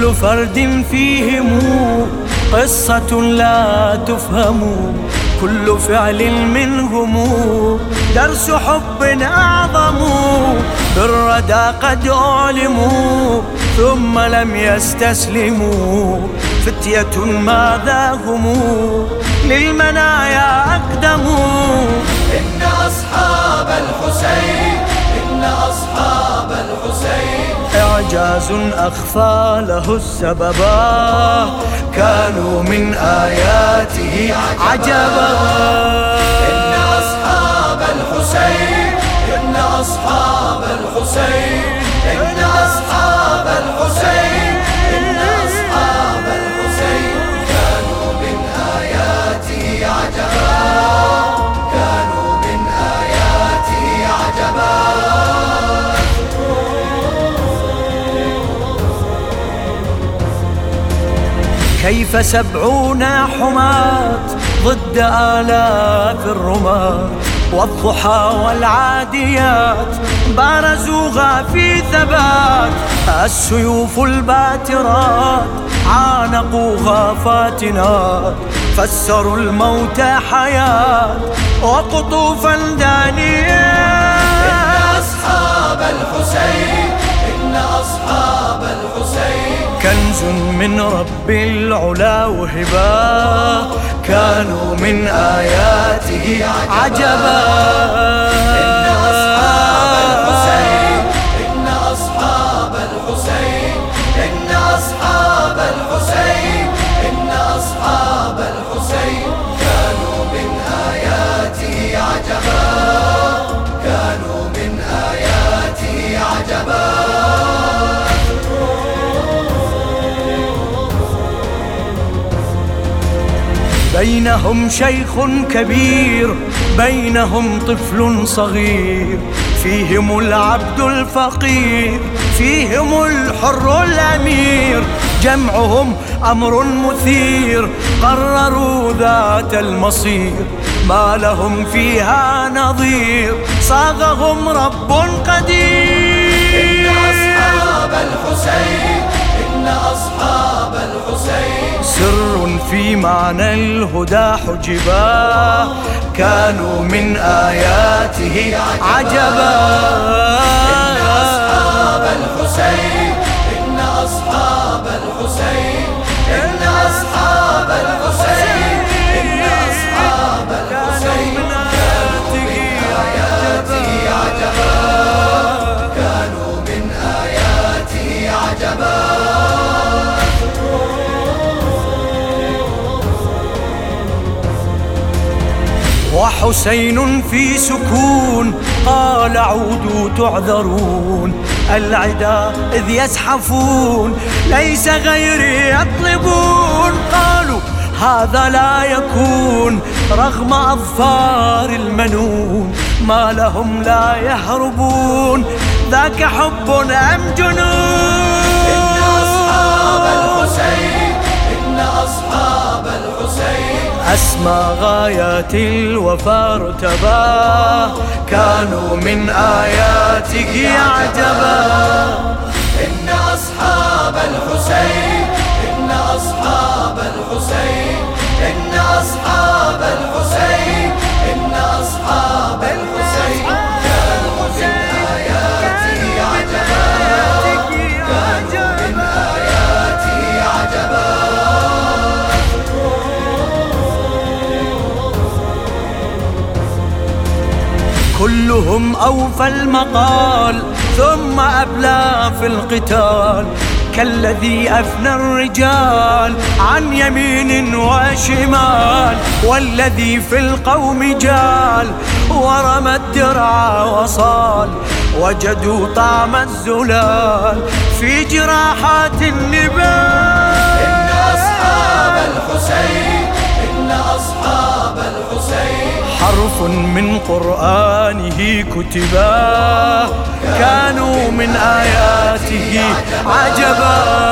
كل فرد فيهم قصة لا تفهم. كل فعل منهم درس حب أعظم. بالردى قد أعلموا ثم لم يستسلموا. فتية ماذا هم؟ للمنايا أقدموا إن أصحاب الحسين أخفى له السببا. كانوا من آياته عجبا. إن أصحاب الحسين إن أصحاب الحسين. كيف سبعون حماة ضد آلاف الرماة والضحى والعاديات بارزوها في ثبات. السيوف الباترات عانقوها فاتنات. فسروا الموت حياة وقطوفا دانيات إن أصحاب الحسين إن أصحاب من رب العلا وهبا. كانوا من آياته عجبا. إن أصحاب الحسين إن أصحاب الحسين إن أصحاب الحسين إن أصحاب الحسين. كانوا من آياته عجبا. كانوا من آياته عجبا. بينهم شيخ كبير بينهم طفل صغير فيهم العبد الفقير فيهم الحر الأمير. جمعهم أمر مثير قرروا ذات المصير. ما لهم فيها نظير صاغهم رب قدير. إن أصحاب الحسين في معنى الهدى حجبا. كانوا من آياته عجبا. وحسين في سكون قال عودوا تعذرون العدا إذ يزحفون ليس غيري يطلبون. قالوا هذا لا يكون رغم أظفار المنون ما لهم لا يهربون. ذاك حب أم جنون؟ إن أصحاب الحسين أسمى غايات الوفا ارتباه كانوا من آياته عجبا إن أصحاب الحسين كلهم أوفى المقال ثم أبلى في القتال. كالذي أفنى الرجال عن يمين وشمال والذي في القوم جال ورمى الدرع وصال. وجدوا طعم الزلال في جراحات النبال. حرف من قرآنه كتبا. كانوا من آياته عجبا.